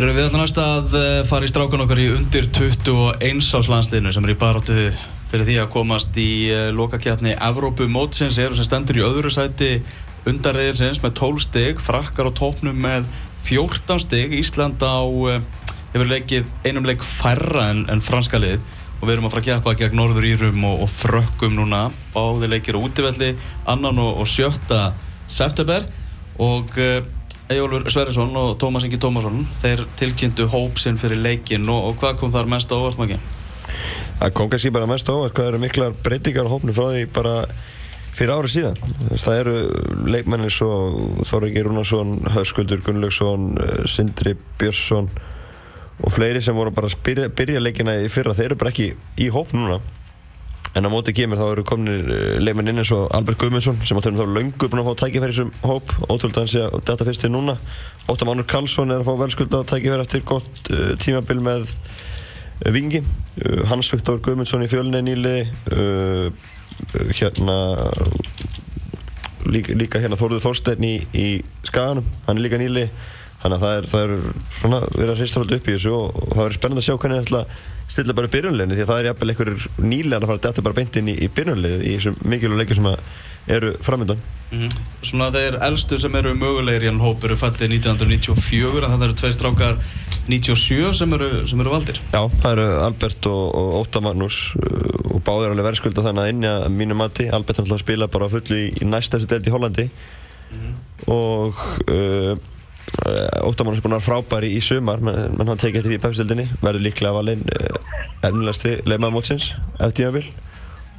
Erum við alltaf næst að eh, fara í strákan okkar í undir 21 ás landsliðinu sem er í baróttu fyrir því að komast í uh, lokakjapni Evrópu mótsins. Eru sem stendur í öðru sæti undarreðilsins með 12 stygg, frakkar á tópnum með 14 stygg, Ísland á uh, hefur leikið einum leik færra en, en franska lið. Og við erum að fara að kjappa gegn Norður Írum og, og Frökkum núna. Báði leikir á útivelli annan og, og sjötta september. Og Ejólfur Sverrisson og Tómas Ingi Tómasson þeir tilkynntu hóp sinn fyrir leikin og, og hvað kom þar mest á óvart maki? Það kom kannski bara mest á óvart hvað eru miklar breytingar á hópnu frá því bara fyrir árið síðan. Það eru leikmennir svo Þorriki Rúnarsson, Höskuldur Gunnlaugsson, Sindri Björnsson og fleiri sem voru bara að byrja, byrja leikina í fyrra, þeir eru bara ekki í hóp núna en á móti kemur þá eru kominir leikmenn inn eins og Albert Guðmundsson sem áttur um þá löngu búin að fá tækifæri þessum hóp. Ótrúlega að hann sé að þetta fyrst til núna. Óttar Mánur Karlsson er að fá velskölda tækifæri eftir gott uh, tímabil með uh, Vingi uh, Hans Viktor Guðmundsson í fjölinni nýliði hérna líka, líka hérna Þóruður Þorstein í, í Skaganum, hann er líka nýliði þannig að það er, það er svona verið að hrista alltaf upp í þessu og, og það verður spennand að sjá hvernig það ætla stilla bara byrjunleginu því að það er jafnvel einhverjur nýlegar að fara að detta bara beint inn í, í byrjunleginu í þessum mikilvæg leikir sem eru framöndan mm -hmm. Svona þeir eldstu sem eru mögulegir í hann hóp eru fættið 1994 en þannig eru tvei strákar 97 sem eru, sem eru valdir. Já, það eru Albert og, og Óta Magnús uh, og báðir alveg verðskulda þannig að inn að mínu mati. Albert hann spila bara fullu í, í næstafstu og uh, Óttamann er búin að vera frábæri í sumar menn hann tekið eftir því í pepsildinni verður líklega valinn efnilegasti leifmaður mótsins eftir tímabil.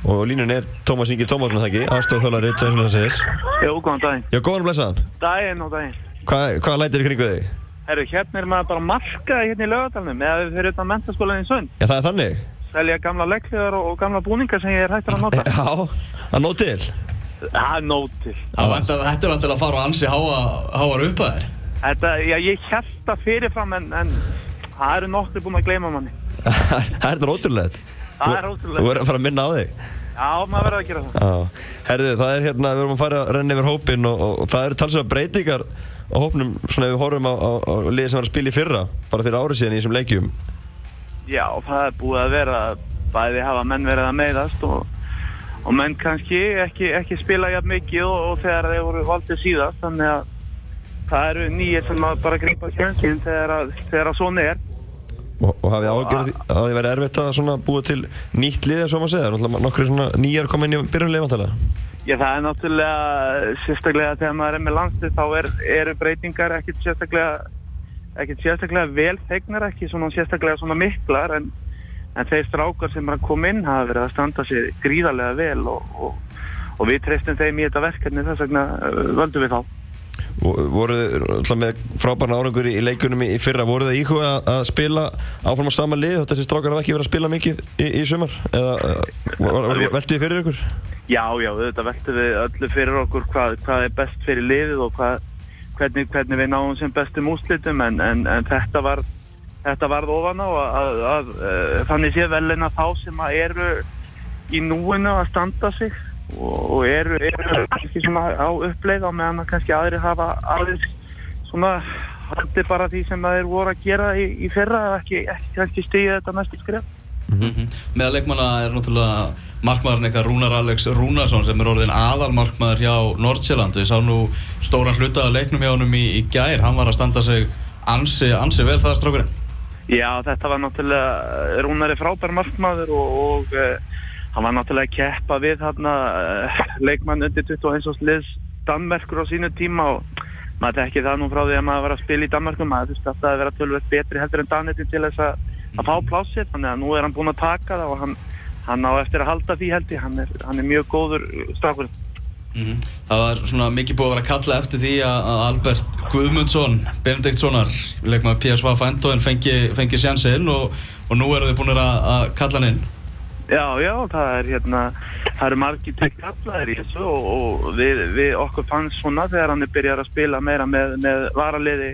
Og línun er Tómas Ingi Tómasson það ekki? Aðstof þjálfari Tjóðsfélagsins Jú, góðan daginn. Já, góðan og blessaðan. Daginn og daginn. Hvað hva lætir í kringu þig? Herru, hérna er maður bara markaði hérna í lögadalunum eða við fyrir utan mentaskólan í Sund. Já, það er þannig. Selja gamla legglegar og, og gamla búningar sem ég er hættur að nota. Já, það nóg til. Það er nóg til. Þetta er vantilega að fara á ansi háar upp að þér Þetta, já, ég held það fyrirfram en, en það eru nokkri búin að gleyma manni. það er ótrúlega. Það er ótrúlega. Þú verður að fara að minna á þig. Já, maður verður að gera það. Já. Herðu, það er hérna, við erum að fara að renna yfir hópin og, og, og það eru talslega breytingar á hópnum svona ef við horfum á, á, á liði sem var að spila í fyrra, bara fyrir árið síðan í þessum leikjum. Já, það er búið að vera, bæði hafa menn verið að meiðast og, og menn kannski ekki, ekki spila jafn mikið og þegar þeir voru valdið síðast, þannig að það eru nýjir sem bara grípa kjönsin þegar að, þegar að svona er. Og, og hafið ágjörð að það verið erfitt að búa til nýtt lið eins og maður segja? Náttúrulega nokkru nýjar koma inn í byrjunlega vantilega. Já, það er náttúrulega sérstaklega þegar maður er með landslið þá er, eru breytingar ekkert sérstaklega, ekkert sérstaklega vel þegnar, ekki svona sérstaklega svona miklar en, en þeir strákar sem er að koma inn hafa verið að standa sér gríðarlega vel og, og, og við treystum þeim í þetta verkefni þess vegna völdum við þá voru alltaf með frábærna árangur í leikunum í fyrra, voru það íhuga að spila áfram á sama lið og þessi strákar hafa ekki verið að spila mikið í, í sumar? Eða veltu þið fyrir ykkur? Já, já, þetta veltu við öllu fyrir okkur hvað, hvað er best fyrir liðið og hvað, hvernig, hvernig við náum sem bestum úslitum en, en, en þetta var þetta varð ofan á að, að, að, að þannig sé velina þá sem að eru í núinu að standa sig og eru, eru kannski svona á uppleið á meðan kannski aðri hafa aðeins svona haldi bara því sem þeir voru að gera í, í fyrra ekki, ekki kannski stíði þetta næstu skref. Mm -hmm. Meðal leikmanna er náttúrulega markmaðurinn eitthvað Rúnar Alex Rúnarsson sem er orðin aðalmarkmaður hjá Nordsjælland við sáum nú stóran hluta að leiknum hjá honum í, í gær, hann var að standa sig ansi, ansi vel það strákurinn. Já, þetta var náttúrulega Rúnar er frábær markmaður og, og hann var náttúrulega keppa við þarna uh, leikmann undir 21 árs liðs Danmerkur á sínu tíma og maður tekki það nú frá því að maður var að spila í Danmerkum maður þurfti alltaf að vera tölvöld betri heldur en Danetin til þess að, að fá plásið þannig að nú er hann búinn að taka það og hann, hann á eftir að halda því held ég. Hann hann er mjög góður strafur mm -hmm. Það var svona mikið búið að vera að kalla eftir því að Albert Guðmundsson Benediktssonar, leikmann PSV Fæntóin fengi, fengi sjansinn og, og nú eru þið búin að kalla hann inn Já, já, það er hérna, það eru margir tekkallaðir í þessu og, og við, við okkur fannst svona þegar hann er byrjað að spila meira með, með varaliði,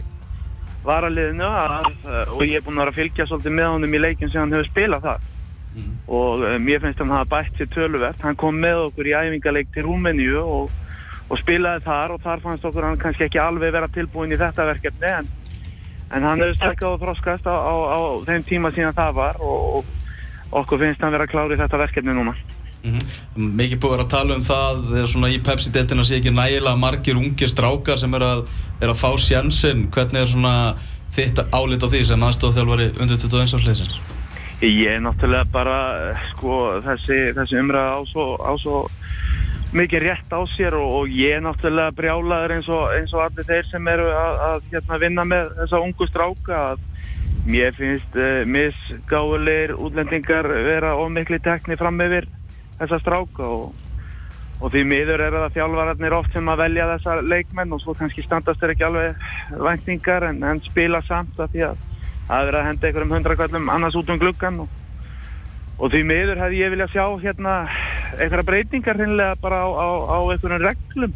varaliðinu að, og ég er búinn að vera að fylgja svolítið með honum í leikin sem hann hefur spilað það mm. og um, ég finnst að hann hafa bætt sér töluvert, hann kom með okkur í æfingarleik til Rúmeníu og, og spilaði þar og þar fannst okkur hann kannski ekki alveg vera tilbúin í þetta verkefni en en hann hefur stækkað og þroskast á, á, á þeim tíma síðan það var og, og okkur finnst hann vera klárið þetta verkefni núna. Mm -hmm. Mikið búið að tala um það í Pepsi-deltina sé ekki nægilega margir ungir strákar sem er að, er að fá sjansinn. Hvernig er svona þitt álit á því sem aðstofþjálfari undir 21 ársleisins? Ég er náttúrulega bara, sko, þessi, þessi umræða á svo, á svo mikið rétt á sér og, og ég er náttúrulega brjálaður eins og, eins og allir þeir sem eru að, að hérna, vinna með þessa ungu stráka að mér finnst uh, misgáðulegir útlendingar vera ómikli tekni fram yfir þessa stráka og, og því miður er það þjálfararnir oft sem að velja þessa leikmenn og svo kannski standast er ekki alveg væntingar en, en spila samt að því að það er að henda einhverjum hundrakvallum annars út um gluggan og, og því miður hefði ég viljað sjá hérna einhverja breytingar hinnlega bara á, á, á einhverjum reglum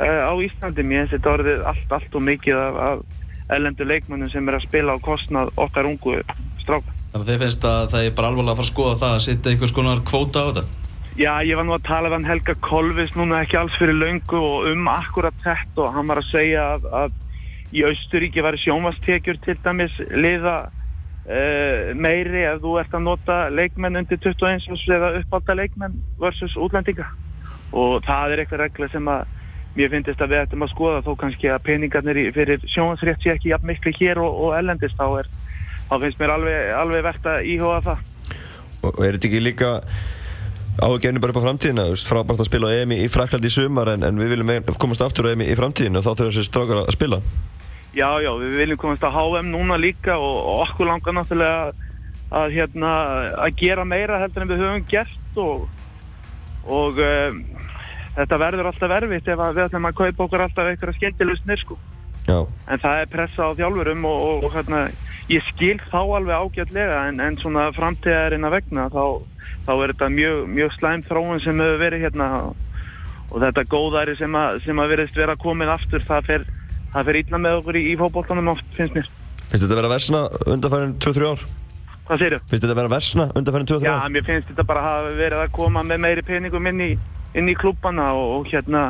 uh, á Íslandi. Mér finnst þetta orðið allt, allt og mikið af, af ellendu leikmennum sem er að spila á kostnað okkar ungu stráka. Þannig að þið finnst að það er bara alvarlega að fara að skoða það að setja einhvers konar kvóta á þetta? Já, ég var nú að tala við Helga Kolvis núna ekki alls fyrir laungu og um akkurat þetta og hann var að segja að, að í Austuríki var sjónvastekjur til dæmis liða uh, meiri ef þú ert að nota leikmenn undir 21 eða uppálda leikmenn versus útlendinga og það er eitthvað regla sem að mér finnst að við ættum að skoða þó kannski að peningarnir fyrir sjónvansrétt sé ekki jafn miklu hér og, og ellendist þá, er, þá finnst mér alveg, alveg verðt að íhuga það. Og er þetta ekki líka áhugjefni bara upp á framtíðina, frábært að spila á EM í Fraklandi í sumar en, en við viljum komast aftur á EM í framtíðina. Og þá þurfum þessi strákar að spila. Já, já, við viljum komast á HM núna líka og, og okkur langar náttúrulega að, hérna, að gera meira heldur en við höfum gert og, og um, þetta verður alltaf verfitt ef við ætlum að kaupa okkur alltaf eitthvað skemmtilegusnir sko. Já. En það er pressa á þjálfurum og, og hérna, ég skil þá alveg ágætlega en, en svona framtíðarinn að vegna þá, þá er þetta mjög, mjög slæm þróun sem hefur verið hérna og þetta góðæri sem að, sem að verðist vera komið aftur það fer það fer illa með okkur í, í fókbóltanum oft, finnst mér. Finnst þetta að vera versna undanfærin 2-3 ár? Hvað segir þú? Finnst þetta að vera versna undanfærin 2-3 ár? Já, mér finnst þetta bara að hafa verið að koma með meiri peningum inn í, inn í klubbana og, og hérna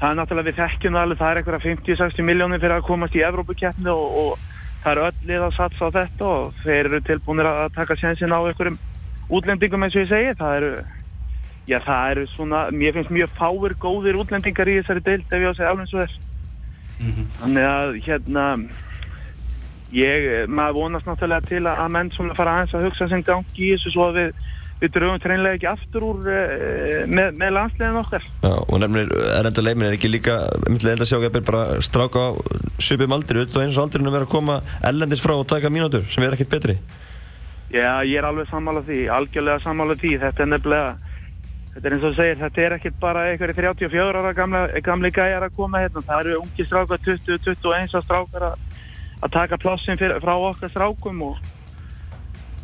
það er náttúrulega við þekkjum alveg, það er eitthvað 50-60 miljónir fyrir að komast í Evrópukeppni og, og það eru öll lið að satsa á þetta og þeir eru tilbúinir að taka sjensin á einhverjum útlendingum eins og ég segi, það eru já, það eru svona, mér finnst mjög fáir góðir útlendingar í þessari deild ef ég á að segja alveg eins og þess Mm -hmm. Þannig að hérna ég, maður vonast náttúrulega til að menn svona fara aðeins að hugsa sem gangi í þessu svo að við, við drögum treinlega ekki aftur úr uh, með, með landslegin okkar. Já, og nefnir erenda leimin er ekki líka, myndið enda sjá ekki að bara stráka á söpum aldri og eins og aldrei að vera að koma ellendis frá og taka mínútur sem er ekkert betri. Já, ég er alveg sammálað því, algjörlega sammálað því, þetta er nefnilega Þetta er eins og segir, þetta er ekkert bara einhverju 34 ára gamla, gamli gæjar að koma hérna. Það eru ungi strákar, 20-21 strákar að, að taka plássin frá okkar strákum og,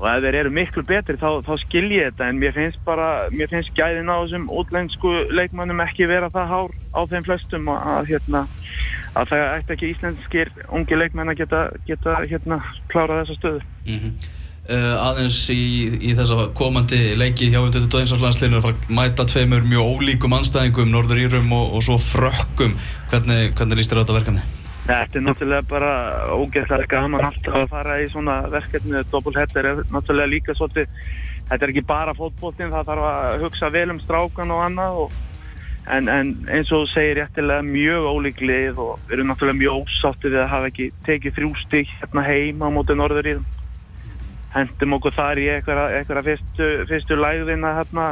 og ef þeir eru miklu betri þá, þá skil ég þetta en mér finnst bara, mér finnst gæðin á þessum útlensku leikmannum ekki vera það hár á þeim flestum að, hérna, að það ætti ekki íslenskir ungi leikmenn að geta, geta hérna, klára þessa stöðu. Mm -hmm. Uh, aðeins í, í þessa komandi leiki hjá undir 21. landsliðinu að fara að mæta tveimur mjög ólíkum anstæðingum Norður Írum og, og svo Frökkum hvernig, hvernig líst þér á þetta verkefni? Þetta er náttúrulega bara ógeðslega gaman alltaf að fara í svona verkefni dobbulhetter er náttúrulega líka svolítið þetta er ekki bara fótbóltinn það þarf að hugsa vel um strákan og annað og, en, en eins og segir réttilega mjög ólíklið og við erum náttúrulega mjög ósáttið við að hafa ekki tekið þrjústík hérna heima á móti Norður Írum hendum okkur þar í eitthvað fyrstu, fyrstu lægðina hérna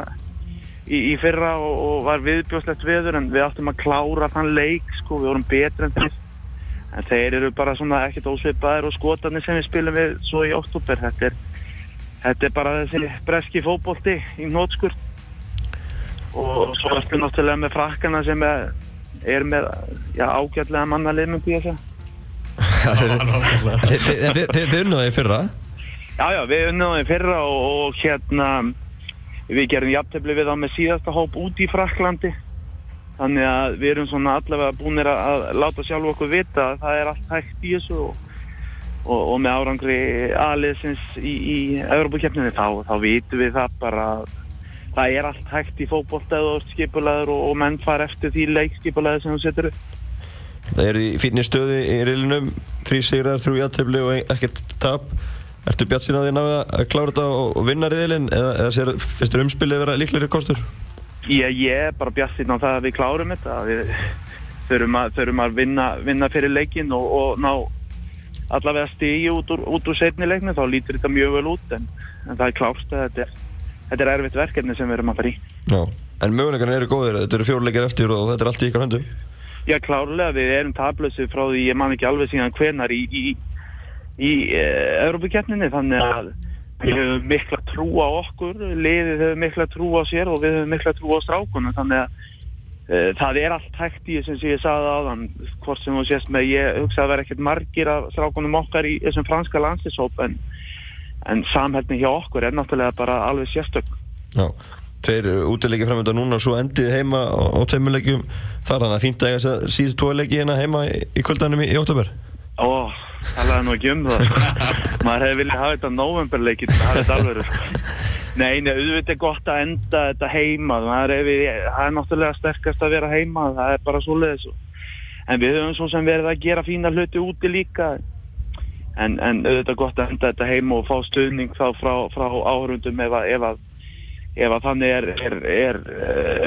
í, í fyrra og, og var viðbjóslegt viður en við áttum að klára þann leik sko, við vorum betur en þess en þeir eru bara svona ekkert ósveipaðir og skotarnir sem við spilum við svo í oktober þetta er, þetta er bara þessi breski fókbólti í nótskurt og svo erstu náttúrulega með frakkana sem er, er með já, ágætlega mannalið myndi ég að segja Þið unnaði fyrra? Já, já, við unnaðum í fyrra og, og hérna við gerum jafntefni við á með síðasta hóp út í Fraklandi þannig að við erum svona allavega búinir að, að láta sjálf okkur vita að það er allt hægt í þessu og, og, og með árangri aðliðsins í, í Európa-kjöfninu þá, þá vitum við það bara það er allt hægt í fókbóltað og skipulaður og menn far eftir því leikskipulaður sem þú setur upp Það er í fyrir stöðu í reilinum þrý sigrar, þrjú jættefli og ekkert tap Ertu bjart sín að því náðu að klára þetta og vinna riðilinn eða, eða finnst þér umspilið vera líklegri kostur? Ég, ég er bara bjart síðan á það að við klárum þetta. Við þurfum að, þurfum að vinna, vinna fyrir leikin og, og ná allavega stigi út úr, úr setni leikni. Þá lítur þetta mjög vel út en, en það er klárt að þetta er, þetta er erfitt verkefni sem við erum að fara í. Já, en möguleikarnir eru góðir. Þetta eru fjóruleikir eftir og þetta er allt í ykkar höndum. Já, klárlega. Við erum tablössu frá því ég man ekki alveg síðan hvenar í, í, í e, Európa-keppninni þannig að við höfum mikla trú á okkur, liðið hefur mikla trú á sér og við höfum mikla trú á strákunum þannig að e, það er allt hægt í þessum sem ég sagði áðan hvort sem þú sést með, ég hugsa að vera ekkert margir af strákunum okkar í þessum franska landslýsóp en, en samhældin hjá okkur er náttúrulega bara alveg sérstök. Já, tveir útileiki framönda núna og svo endið heima á, tveimurleikjum þar þannig að fínt að eiga þess að síðustu tvoleiki hérna heima í, kvöldanum í, í óttabér Ó, talaði nú ekki um það maður hefði viljað hafa þetta novemberleiki til að hafa þetta alveg sko. Nei, nei, auðvitað er gott að enda þetta heima. Það er, það er náttúrulega sterkast að vera heima það er bara svo leiðis en við höfum svo sem verið að gera fína hluti úti líka. En, en auðvitað er gott að enda þetta heima og fá stuðning þá frá, frá áhörundum ef að, ef að að þannig er, er, er,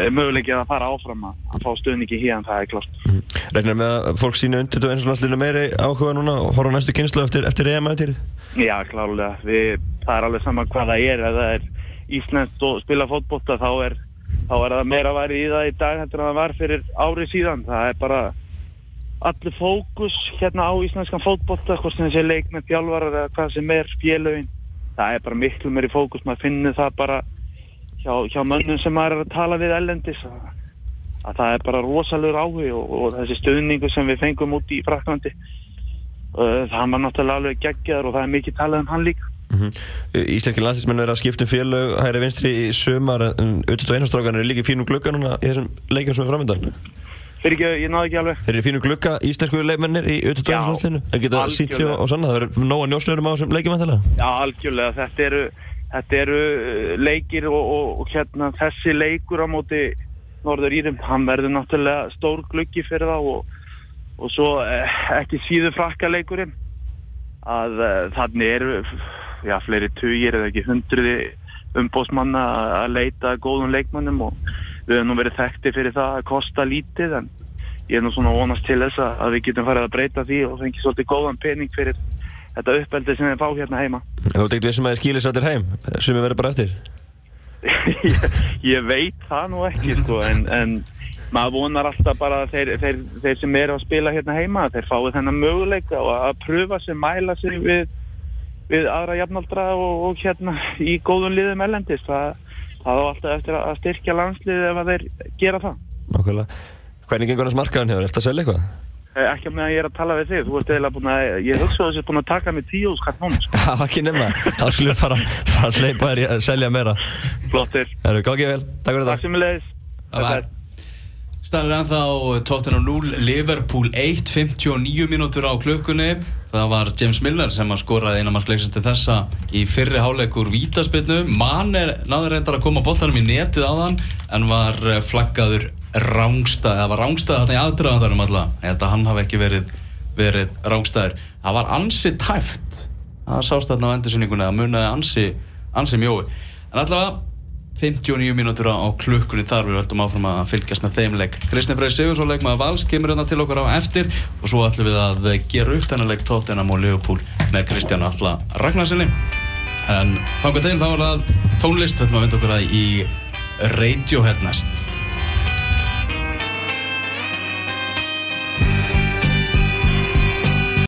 er möguleikið að fara áfram að, að fá stöðningi hérna, það er klart. Mm. Regnar með að fólk sína undir og eins og náttúrulega meiri áhuga núna og horfa næstu kynslu eftir, eftir EM-ættirið? Já, klálega. Við, það er alveg saman hvað það er. Ef það er íslenskt og spila fótbotta þá er, þá er það meira værið í það í dag hendur en það var fyrir árið síðan. Það er bara allir fókus hérna á íslenskan fótbotta, hvort sem þessi leik með fjálvarar eða hvað sem er félögin. Það er bara miklu meiri fókus, maður finnir það bara hjá, hjá mönnum sem maður er að tala við ellendis að, að það er bara rosalegur áhug og, og þessi stöðningu sem við fengum út í Fraklandi uh, það var náttúrulega alveg geggjaður og það er mikið talað um hann líka. Mm -hmm. Íslenski landsinsmenn er að skipta um félög hægri vinstri í sömar en auðvitað einhverstrákan er líka í fínum glugga núna í þessum leikum sem er framöndan Fyrir ekki, ég náðu ekki alveg. Þeir eru í fínum glugga íslensku leikmennir í auðvitað einhverstrákanslinu Það geta sínt sér og sanna, það eru nóga njósnörum á þessum leikum Já, algjörlega, þetta eru þetta eru uh, leikir og, og, og hérna þessi leikur á móti Norður Írum, hann verður náttúrulega stór gluggi fyrir það og, og svo eh, ekki síðu frakka leikurinn. Að eh, þannig eru já, fleiri tugir eða ekki hundruði umbósmanna að leita góðum leikmannum og við hefum nú verið þekkti fyrir það að kosta lítið en ég er nú svona vonast til þess að við getum farið að breyta því og fengi svolítið góðan pening fyrir þetta uppeldi sem við fá hérna heima. Þú veit ekki vissum að þið skilir sættir heim sem við verðum bara eftir? ég, ég veit það nú ekki sko en, en maður vonar alltaf bara að þeir, þeir, þeir sem eru að spila hérna heima þeir fái þennan möguleika og að pröfa sig, mæla sig við, við aðra jafnaldra og, og hérna í góðun liðum ellendist það, það á alltaf eftir að styrkja landsliði ef þeir gera það. Nákvæmlega. Hvernig gengur hans markaðan hefur? Er þetta að selja eitthvað? Eh, ekki með að ég er að tala við þig, þú ert eða búin að, ég hugsa að þessi búin að taka mig tíu skall núna sko. Já, ekki nefna, þá skulle við fara, fara að hleypa þér að selja meira. Flottir. Það eru, gáðið vel, takk fyrir það. Takk sem ég leiðis. Stærður ennþá Tottenham 0, Liverpool 1, 59 mínútur á klukkunni. Það var James Milner sem að skoraði eina markleiksast til þessa í fyrri háleikur vítaspilnu. Mann er náður reyndar að koma bóltanum í netið á þann en var flaggaður rángstað, það var rángstað þetta í aðdraðandarum alltaf, þetta hann hafi ekki verið, verið rángstaður. Það var ansi tæft, það sást þarna á endursynningunni að munnaði ansi, ansi mjói. En alltaf 59 mínútur á klukkunni þar við höldum áfram að fylgjast með þeim leik. Kristinn Freyr Sigursson leik með Vals kemur hérna til okkur á eftir og svo ætlum við að gera upp þennan leik Tottenham og Liverpool með Kristján Alla Ragnarssoni. En teginn þá var það tónlist, við ætlum að vinda okkur að í Radiohead næst.